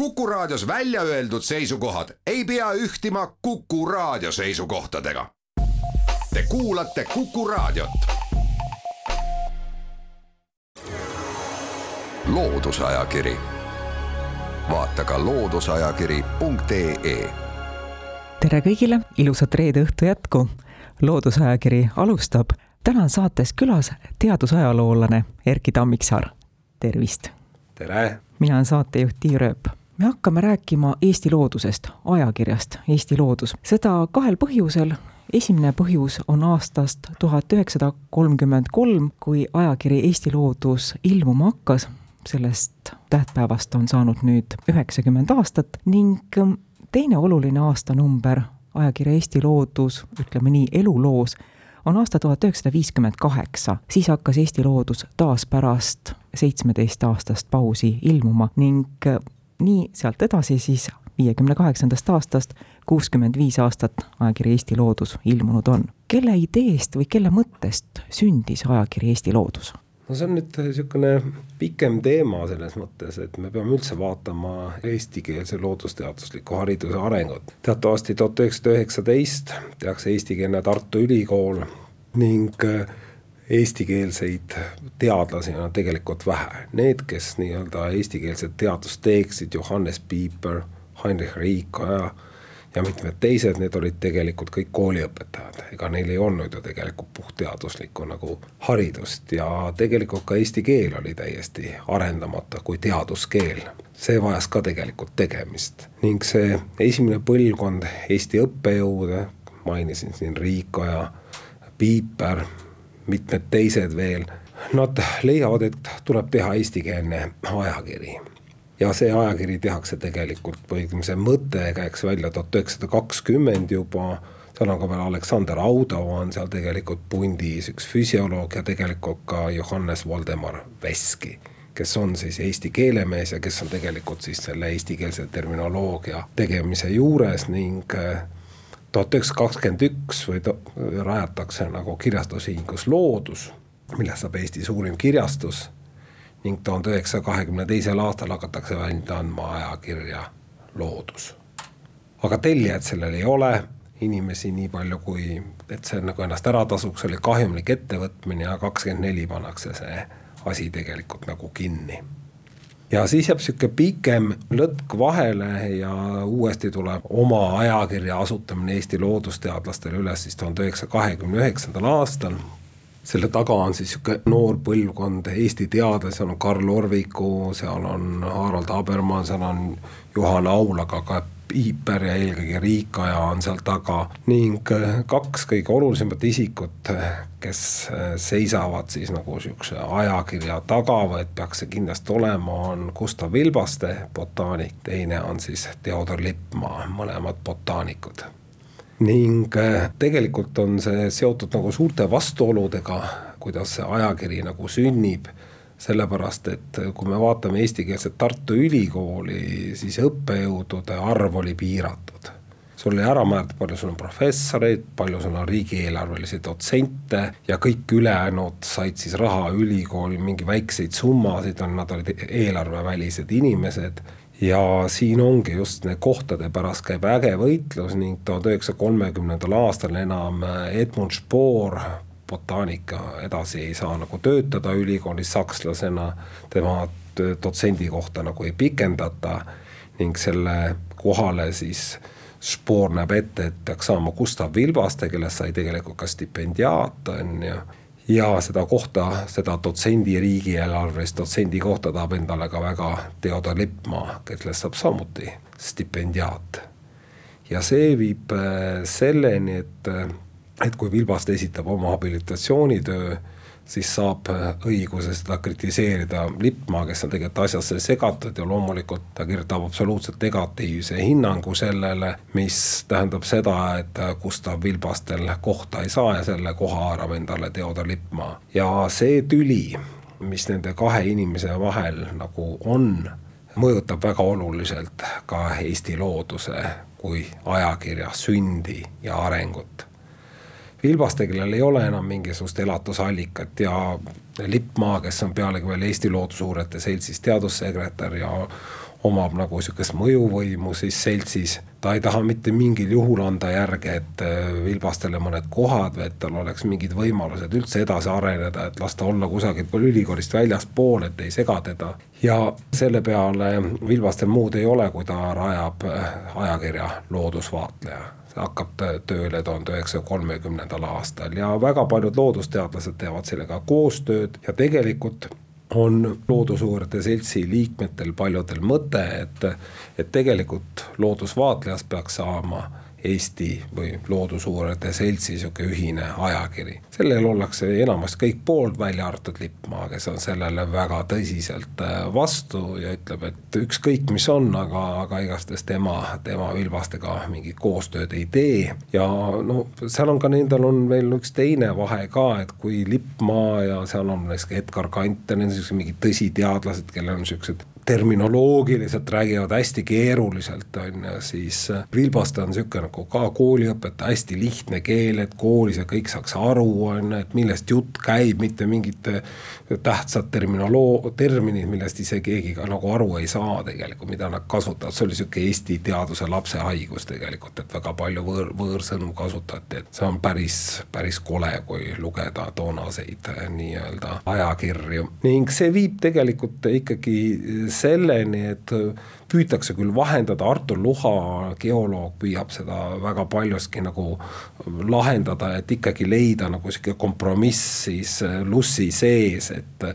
Kuku Raadios välja öeldud seisukohad ei pea ühtima Kuku Raadio seisukohtadega. Te kuulate Kuku Raadiot. loodusajakiri, vaata ka looduseajakiri.ee. tere kõigile, ilusat reede õhtu jätku. loodusajakiri alustab. täna on saates külas teadusajaloolane Erkki Tammiksaar. tervist. tere. mina olen saatejuht Tiia Rööp me hakkame rääkima Eesti loodusest, ajakirjast Eesti Loodus. seda kahel põhjusel. esimene põhjus on aastast tuhat üheksasada kolmkümmend kolm, kui ajakiri Eesti Loodus ilmuma hakkas. sellest tähtpäevast on saanud nüüd üheksakümmend aastat ning teine oluline aastanumber ajakirja Eesti Loodus, ütleme nii, eluloos on aasta tuhat üheksasada viiskümmend kaheksa, siis hakkas Eesti Loodus taas pärast seitsmeteist aastast pausi ilmuma ning nii sealt edasi siis viiekümne kaheksandast aastast kuuskümmend viis aastat ajakiri Eesti Loodus ilmunud on. kelle ideest või kelle mõttest sündis ajakiri Eesti Loodus? no see on nüüd niisugune pikem teema selles mõttes, et me peame üldse vaatama eestikeelse loodusteadusliku hariduse arengut. teatavasti tuhat üheksasada üheksateist tehakse eestikeelne Tartu Ülikool ning äh, eestikeelseid teadlasi on tegelikult vähe. Need, kes nii-öelda eestikeelset teadust teeksid, Johannes Piiper, Heinrich Riikoja ja mitmed teised, need olid tegelikult kõik kooliõpetajad, ega neil ei olnud ju tegelikult puhtteaduslikku nagu haridust ja tegelikult ka eesti keel oli täiesti arendamata kui teaduskeel. see vajas ka tegelikult tegemist ning see esimene põlvkond Eesti õppejõude, mainisin siin Riikoja, Piiper mitmed teised veel, nad leiavad, et tuleb teha eestikeelne ajakiri. ja see ajakiri tehakse tegelikult või ütleme, see mõte käiks välja tuhat üheksasada kakskümmend juba, seal on ka veel Aleksander Audov on seal tegelikult pundis, üks füsioloog ja tegelikult ka Johannes Voldemar Veski kes on siis eesti keelemees ja kes on tegelikult siis selle eestikeelse terminoloogia tegemise juures ning äh, tuhat üheksasada kakskümmend üks või rajatakse nagu kirjastusühingus Loodus, millest saab Eesti suurim kirjastus ning tuhande üheksasaja kahekümne teisel aastal hakatakse välja andma ajakirja Loodus. aga tellijaid sellel ei ole, inimesi nii palju, kui et see nagu ennast ära tasuks, oli kahjumlik ettevõtmine ja kakskümmend neli pannakse see asi tegelikult nagu kinni ja siis jääb sihuke pikem lõtk vahele ja uuesti tuleb oma ajakirja asutamine Eesti loodusteadlastele üles siis tuhande üheksasaja kahekümne üheksandal aastal. selle taga on siis sihuke noor põlvkond Eesti teadlasi, seal on Karl Orviku, seal on Harald Habermann, seal on Juhan Aul, aga Piiper ja eelkõige Riikaja on seal taga ning äh, kaks kõige olulisemat isikut, kes äh, seisavad siis nagu sihukese ajakirja taga või et peaks see kindlasti olema, on Gustav Vilbaste, botaanik, teine on siis Theodor Lippmaa, mõlemad botaanikud. Ning äh, tegelikult on see seotud nagu suurte vastuoludega, kuidas see ajakiri nagu sünnib sellepärast et kui me vaatame eestikeelset Tartu Ülikooli, siis õppejõudude arv oli piiratud. sul oli ära määratud, palju sul on professoreid, palju sul on riigieelarvelisi dotsente ja kõik ülejäänud said siis raha ülikooli, mingi väikseid summasid on, nad olid eelarvevälised inimesed ja siin ongi just need kohtade pärast käib äge võitlus ning tuhande üheksasaja kolmekümnendal aastal enam Edmund Spoor botaanika edasi ei saa nagu töötada ülikoolis sakslasena, tema dotsendi kohta nagu ei pikendata ning selle kohale siis Spoor näeb ette, et peaks saama Gustav Vilbaste, kellest sai tegelikult ka stipendiaat, on ju. ja seda kohta, seda dotsendi riigieelarvelist dotsendi kohta tahab endale ka väga Theodor Lippmaa, kellest saab samuti stipendiaat. ja see viib äh, selleni, et äh, et kui Vilbaste esitab oma habilitatsioonitöö, siis saab õiguse seda kritiseerida Lippmaa, kes on tegelikult asjasse segatud ja loomulikult ta kirjutab absoluutselt negatiivse hinnangu sellele, mis tähendab seda, et Gustav Vilbastel kohta ei saa ja selle koha haarab endale Theodor Lippmaa. ja see tüli, mis nende kahe inimese vahel nagu on, mõjutab väga oluliselt ka Eesti looduse kui ajakirja sündi ja arengut Vilbaste, kellel ei ole enam mingisugust elatusallikat ja Lippmaa, kes on pealegi veel Eesti Loodusuurijate Seltsis teadussekretär ja omab nagu sihukest mõjuvõimu siis seltsis. ta ei taha mitte mingil juhul anda järge, et äh, vilbastele mõned kohad et tal oleks mingid võimalused üldse edasi areneda, et las ta olla kusagil ülikoolist väljaspool, et ei sega teda. ja selle peale Vilbastel muud ei ole, kui ta rajab äh, ajakirja Loodusvaatleja hakkab tööle tuhande üheksasaja kolmekümnendal aastal ja väga paljud loodusteadlased teevad sellega koostööd ja tegelikult on Loodusuurijate Seltsi liikmetel paljudel mõte, et, et tegelikult loodusvaatlejast peaks saama Eesti või Loodusuurijate Seltsi sihuke ühine ajakiri. sellel ollakse enamasti kõik poolt, välja arvatud Lippmaa, kes on sellele väga tõsiselt äh, vastu ja ütleb, et ükskõik, mis on, aga, aga igastahes tema, tema Vilbastega mingit koostööd ei tee. ja no seal on ka nendel on veel üks teine vahe ka, et kui Lippmaa ja seal on näiteks Edgar Kant ja need on mingid tõsiteadlased, kellel on siuksed terminoloogiliselt räägivad hästi keeruliselt, on ju, siis äh, Vilbaste on niisugune nagu ka kooliõpetaja, hästi lihtne keel, et koolis ja kõik saaks aru, on ju, et millest jutt käib, mitte mingid tähtsad terminoloo-, terminid, millest ise keegi ka nagu aru ei saa tegelikult, mida nad kasutavad, see oli niisugune Eesti teaduse lapse haigus tegelikult, et väga palju võõr, võõrsõnu kasutati, et see on päris, päris kole, kui lugeda toonaseid äh, nii-öelda ajakirju. Ning see viib tegelikult ikkagi selleni, et püütakse küll vahendada, Artur Luha, geoloog, püüab seda väga paljuski nagu lahendada, et ikkagi leida nagu sihuke kompromiss siis äh, Lussi sees, et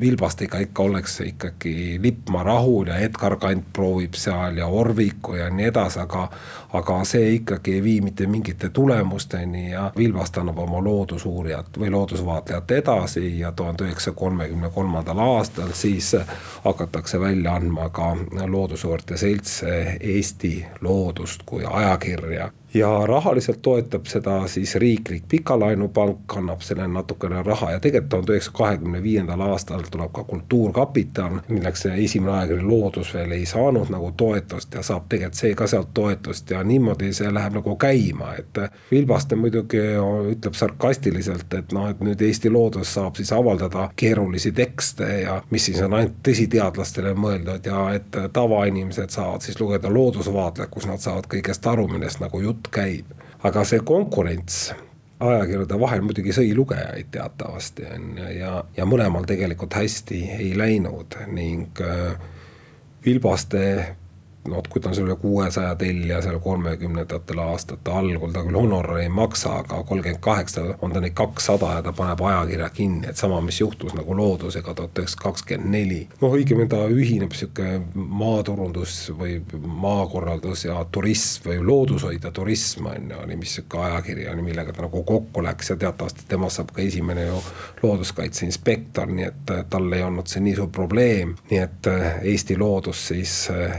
Vilbastega ikka oleks ikkagi Lippmaa rahul ja Edgar Kant proovib seal ja Orviku ja nii edasi, aga aga see ikkagi ei vii mitte mingite tulemusteni ja Vilbast annab oma loodusuurijat või loodusvaatlejat edasi ja tuhande üheksasaja kolmekümne kolmandal aastal siis hakatakse välja andma ka loodus Loodussuurte Selts Eesti loodust kui ajakirja ja rahaliselt toetab seda siis riiklik pikalaenupank, annab sellele natukene raha ja tegelikult tuhande üheksasaja kahekümne viiendal aastal tuleb ka Kultuurkapital, milleks esimene ajakiri Loodus veel ei saanud nagu toetust ja saab tegelikult see ka sealt toetust ja niimoodi see läheb nagu käima, et Vilbaste muidugi ütleb sarkastiliselt, et noh, et nüüd Eesti Loodus saab siis avaldada keerulisi tekste ja mis siis on ainult tõsiteadlastele mõeldud ja et tavainimesed saavad siis lugeda loodusvaatlejat, kus nad saavad kõigest aru, millest nagu jutt jutt käib, aga see konkurents ajakirjade vahel muidugi sõi lugejaid teatavasti on ju ja, ja mõlemal tegelikult hästi ei läinud ning äh, Vilbaste noh, kui ta on selle kuuesaja tellija seal kolmekümnendatel aastate algul, ta küll honorari ei maksa, aga kolmkümmend kaheksa on ta neid kakssada ja ta paneb ajakirja kinni, et sama, mis juhtus nagu Loodusega tuhat üheksasada kakskümmend neli. noh, õigemini ta ühineb sihuke maaturundus või maakorraldus ja turism või loodushoid ja turism on ju, oli mis sihuke ajakiri oli, millega ta nagu kokku läks ja teatavasti temast saab ka esimene ju looduskaitse inspektor, nii et tal ei olnud see nii suur probleem, nii et Eesti loodus siis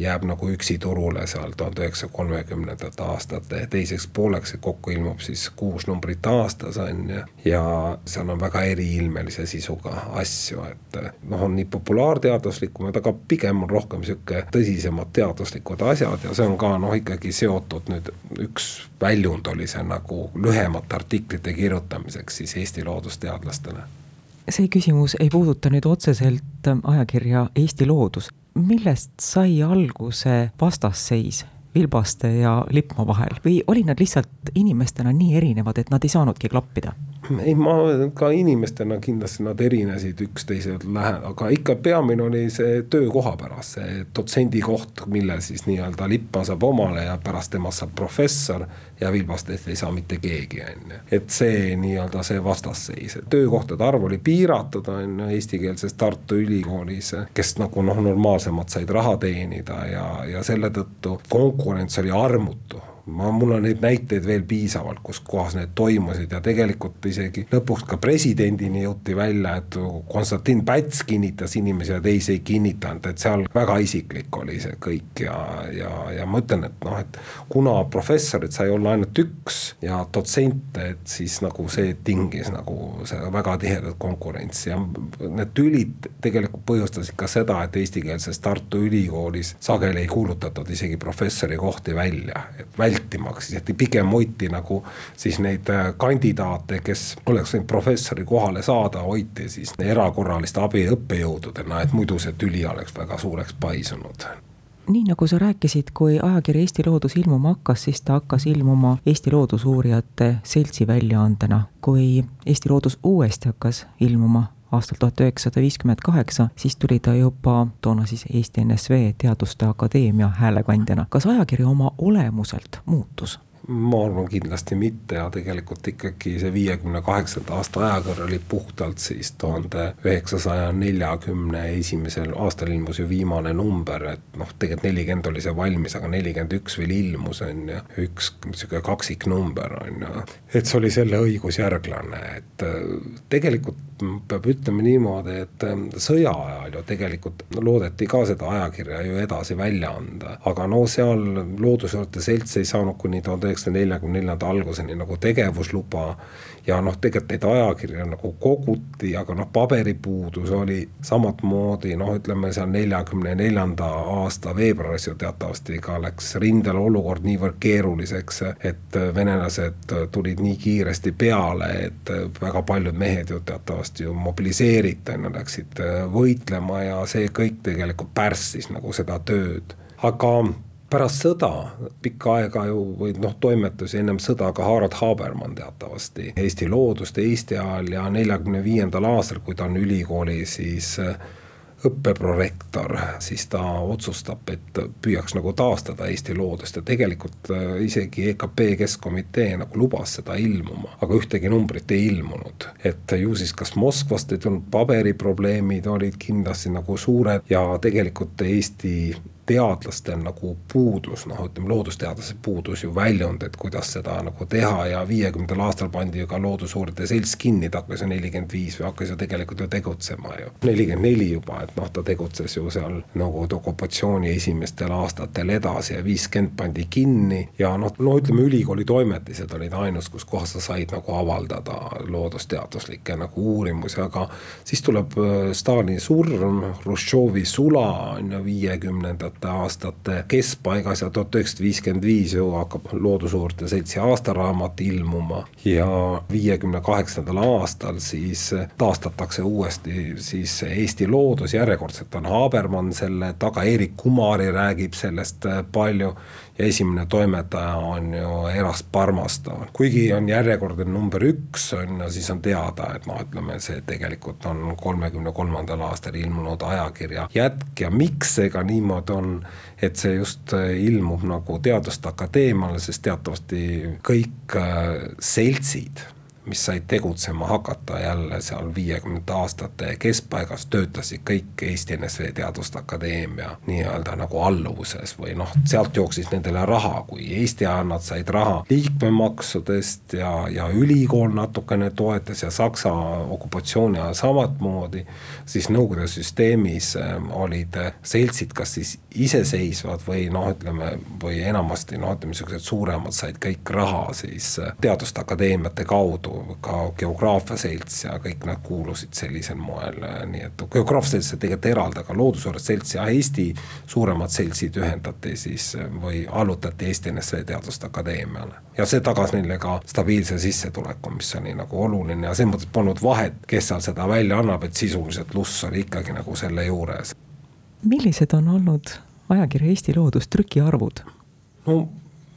jääb nagu üksi turule seal tuhande üheksasaja kolmekümnendate aastate teiseks pooleks, kokku ilmub siis kuus numbrit aastas on ju. ja seal on väga eriilmelise sisuga asju, et noh, on nii populaarteaduslikumad, aga pigem on rohkem sihuke tõsisemad teaduslikud asjad ja see on ka noh, ikkagi seotud nüüd üks väljund oli see nagu lühemate artiklite kirjutamiseks siis Eesti loodusteadlastele see küsimus ei puuduta nüüd otseselt ajakirja Eesti Loodus, millest sai alguse vastasseis Vilbaste ja Lippmaa vahel või olid nad lihtsalt inimestena nii erinevad, et nad ei saanudki klappida? Ei, ma ka inimestena kindlasti nad erinesid üksteiselt lähe-, aga ikka peamine oli see töökoha pärast, see dotsendi koht, mille siis nii-öelda Lippmaa saab omale ja pärast temast saab professor ja Vilbastest ei saa mitte keegi, on ju. et see nii-öelda see vastasseis, töökohtade arv oli piiratud, on ju, eestikeelses Tartu Ülikoolis, kes nagu noh, normaalsemalt said raha teenida ja, ja selle tõttu konkurents oli armutu ma, mul on neid näiteid veel piisavalt, kus kohas need toimusid ja tegelikult isegi lõpuks ka presidendini jõuti välja, et Konstantin Päts kinnitas inimesi ja teisi ei kinnitanud, et seal väga isiklik oli see kõik ja, ja, ja ma ütlen, et noh, et kuna professorit sai olla ainult üks ja dotsente, et siis nagu see tingis nagu seda väga tihedat konkurentsi ja need tülid tegelikult põhjustasid ka seda, et eestikeelses Tartu Ülikoolis sageli ei kuulutatud isegi professori kohti välja, et välja vältimaks, et pigem hoiti nagu siis neid äh, kandidaate, kes oleks võinud professori kohale saada, hoiti siis erakorraliste abiõppejõududena, et muidu see tüli oleks väga suureks paisunud nii nagu sa rääkisid, kui ajakiri Eesti Loodus ilmuma hakkas, siis ta hakkas ilmuma Eesti Loodusuurijate Seltsi väljaandena. kui Eesti Loodus uuesti hakkas ilmuma aastal tuhat üheksasada viiskümmend kaheksa, siis tuli ta juba toona siis Eesti NSV Teaduste Akadeemia häälekandjana. kas ajakiri oma olemuselt muutus? Ma arvan kindlasti mitte ja tegelikult ikkagi see viiekümne kaheksanda aasta ajakiri oli puhtalt siis tuhande üheksasaja neljakümne esimesel aastal ilmus ju viimane number, et noh, tegelikult nelikümmend oli see valmis, aga nelikümmend üks veel ilmus, on ju, üks niisugune kaksiknumber, on ju. et see oli selle õigusjärglane, et äh, tegelikult peab ütlema niimoodi, et äh, sõja ajal ju tegelikult loodeti ka seda ajakirja ju edasi välja anda, aga no seal Loodusvarade Selts ei saanud kuni tuhande üheksasaja neljakümne neljanda alguseni nagu tegevusluba. Ja noh, tegelikult neid ajakirju nagu koguti, aga noh, paberipuudus oli samamoodi noh, ütleme seal neljakümne neljanda aasta veebruaris ju teatavasti ka läks rindel olukord niivõrd keeruliseks, et venelased tulid nii kiiresti peale, et väga paljud mehed ju teatavasti ju mobiliseeriti, on ju, läksid võitlema ja see kõik tegelikult pärssis nagu seda tööd, aga pärast sõda, pikka aega ju või noh, toimetas ennem sõda ka Harald Habermann teatavasti Eesti loodust Eesti ajal ja neljakümne viiendal aastal, kui ta on ülikooli siis äh, õppeprorektor, siis ta otsustab, et püüaks nagu taastada Eesti loodust ja tegelikult äh, isegi EKP Keskkomitee nagu lubas seda ilmuma, aga ühtegi numbrit ei ilmunud. et ju siis kas Moskvast ei tulnud, paberiprobleemid olid kindlasti nagu suured ja tegelikult Eesti teadlastel nagu puudus, noh, ütleme loodusteadlasel puudus ju väljund, et kuidas seda nagu teha ja viiekümnendal aastal pandi ju ka Loodusuurijate Selts kinni, ta hakkas ju nelikümmend viis või hakkas ju tegelikult ju tegutsema ju. nelikümmend neli juba, et noh, ta tegutses ju seal Nõukogude okupatsiooni esimestel aastatel edasi ja viiskümmend pandi kinni ja noh, no ütleme, ülikooli toimetised olid ainus, kus kohas sa said nagu avaldada loodusteaduslikke nagu uurimusi, aga siis tuleb äh, Stalini surm, Hruštšovi sula on ju viiekümnendad viiekümnendate aastate keskpaigas ja tuhat üheksasada viiskümmend viis ju hakkab Loodusuurijate Seltsi aastaraamat ilmuma. Ja viiekümne kaheksandal aastal siis taastatakse uuesti siis Eesti loodus, järjekordselt on Habermann selle taga, Erik Kumari räägib sellest palju ja esimene toimetaja on ju Eras Parmastov. kuigi on järjekordne number üks, on ju, siis on teada, et noh, ütleme see tegelikult on kolmekümne kolmandal aastal ilmunud ajakirja jätk. Ja miks see ka niimoodi on, et see just ilmub nagu Teaduste Akadeemiale, sest teatavasti kõik äh, seltsid mis said tegutsema hakata jälle seal viiekümnendate aastate keskpaigas, töötasid kõik Eesti NSV Teaduste Akadeemia nii-öelda nagu alluvuses või noh, sealt jooksis nendele raha, kui Eesti ajal nad said raha liikmemaksudest ja, ja ülikool natukene toetas ja Saksa okupatsiooni ajal samamoodi, siis Nõukogude süsteemis ähm, olid seltsid kas siis iseseisvad või noh, ütleme, või enamasti noh, ütleme niisugused suuremad said kõik raha siis Teaduste Akadeemiate kaudu ka Geograafia Selts ja kõik nad kuulusid sellisel moel, nii et Geograafia Selts tegelikult eraldi, aga Loodusuurijate Selts ja Eesti suuremad seltsid ühendati siis või allutati Eesti NSV Teaduste Akadeemiale. ja see tagas neile ka stabiilse sissetuleku, mis oli nagu oluline ja selles mõttes polnud vahet, kes seal seda välja annab, et sisuliselt Luss oli ikkagi nagu selle juures. millised on olnud ajakirja Eesti Loodus trükiarvud? no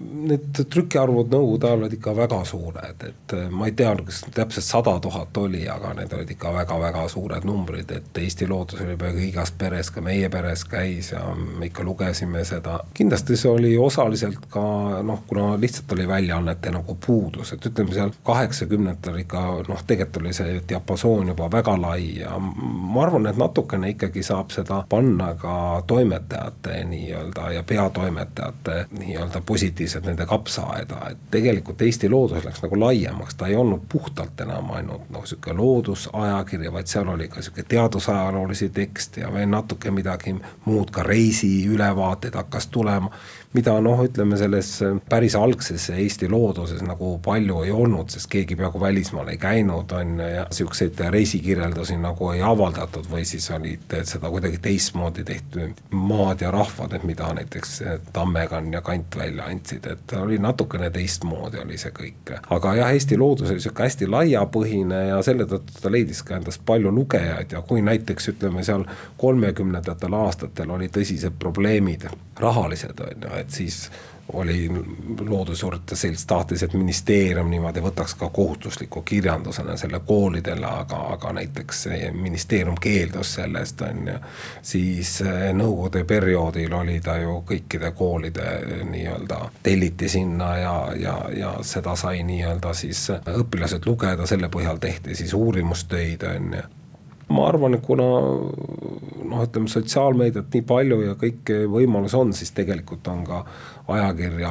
need trükiarvud Nõukogude ajal olid ikka väga suured, et ma ei tea, kas täpselt sada tuhat oli, aga need olid ikka väga-väga suured numbrid, et Eesti Loodus oli peaaegu igas peres, ka meie peres käis ja me ikka lugesime seda. kindlasti see oli osaliselt ka noh, kuna lihtsalt oli väljaannete nagu puudus, et ütleme seal kaheksakümnendatel ikka noh, tegelikult oli see diapasoon juba väga lai ja ma arvan, et natukene ikkagi saab seda panna ka toimetajate nii-öelda ja peatoimetajate nii-öelda positiivse põhiliselt nende kapsaaeda, et tegelikult Eesti loodus läks nagu laiemaks, ta ei olnud puhtalt enam ainult noh, niisugune loodusajakiri, vaid seal oli ka niisugune teadusajaloolisi tekste ja veel natuke midagi muud, ka reisiülevaateid hakkas tulema mida noh, ütleme selles päris algses Eesti looduses nagu palju ei olnud, sest keegi peaaegu välismaal ei käinud, on ju, ja niisuguseid reisikirjeldusi nagu ei avaldatud või siis olid seda kuidagi teistmoodi tehtud maad ja rahvad, et mida näiteks Tammekann ja Kant välja andsid, et oli natukene teistmoodi oli see kõik. aga jah, Eesti loodus oli niisugune hästi laiapõhine ja selle tõttu ta leidis ka endast palju lugejaid ja kui näiteks ütleme seal kolmekümnendatel aastatel olid tõsised probleemid rahalised, on ju, et siis oli Loodusjuurdluse Selts tahtis, et ministeerium niimoodi võtaks ka kohustusliku kirjandusena selle koolidele, aga, aga näiteks ministeerium keeldus sellest, on ju. siis eh, nõukogude perioodil oli ta ju kõikide koolide eh, nii-öelda telliti sinna ja, ja, ja seda sai nii-öelda siis õpilased lugeda, selle põhjal tehti siis uurimustöid, on ju ma arvan, et kuna noh, ütleme sotsiaalmeediat nii palju ja kõiki võimalusi on, siis tegelikult on ka ajakirja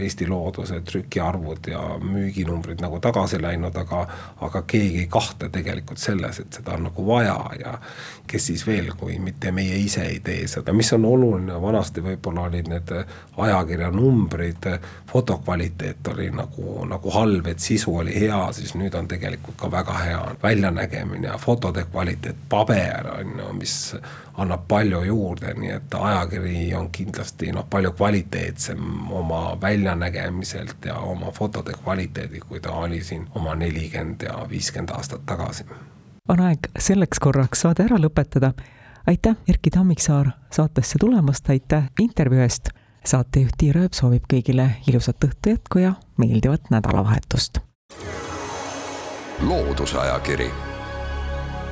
Eesti Looduse trükiarvud ja müüginumbrid nagu tagasi läinud, aga aga keegi ei kahtle tegelikult selles, et seda on nagu vaja ja kes siis veel, kui mitte meie ise ei tee seda, mis on oluline, vanasti võib-olla olid need ajakirja numbrid, fotokvaliteet oli nagu, nagu halb, et sisu oli hea, siis nüüd on tegelikult ka väga hea väljanägemine ja fotode kvaliteet, paber on ju, mis annab palju juurde, nii et ajakiri on kindlasti noh, palju kvaliteetsem oma väljanägemiselt ja oma fotode kvaliteedi, kui ta oli siin oma nelikümmend ja viiskümmend aastat tagasi. on aeg selleks korraks saade ära lõpetada. aitäh, Erkki Tammiksaar saatesse tulemast, aitäh intervjuu eest. saatejuht Tiir Ööp soovib kõigile ilusat õhtu jätku ja meeldivat nädalavahetust. loodusajakiri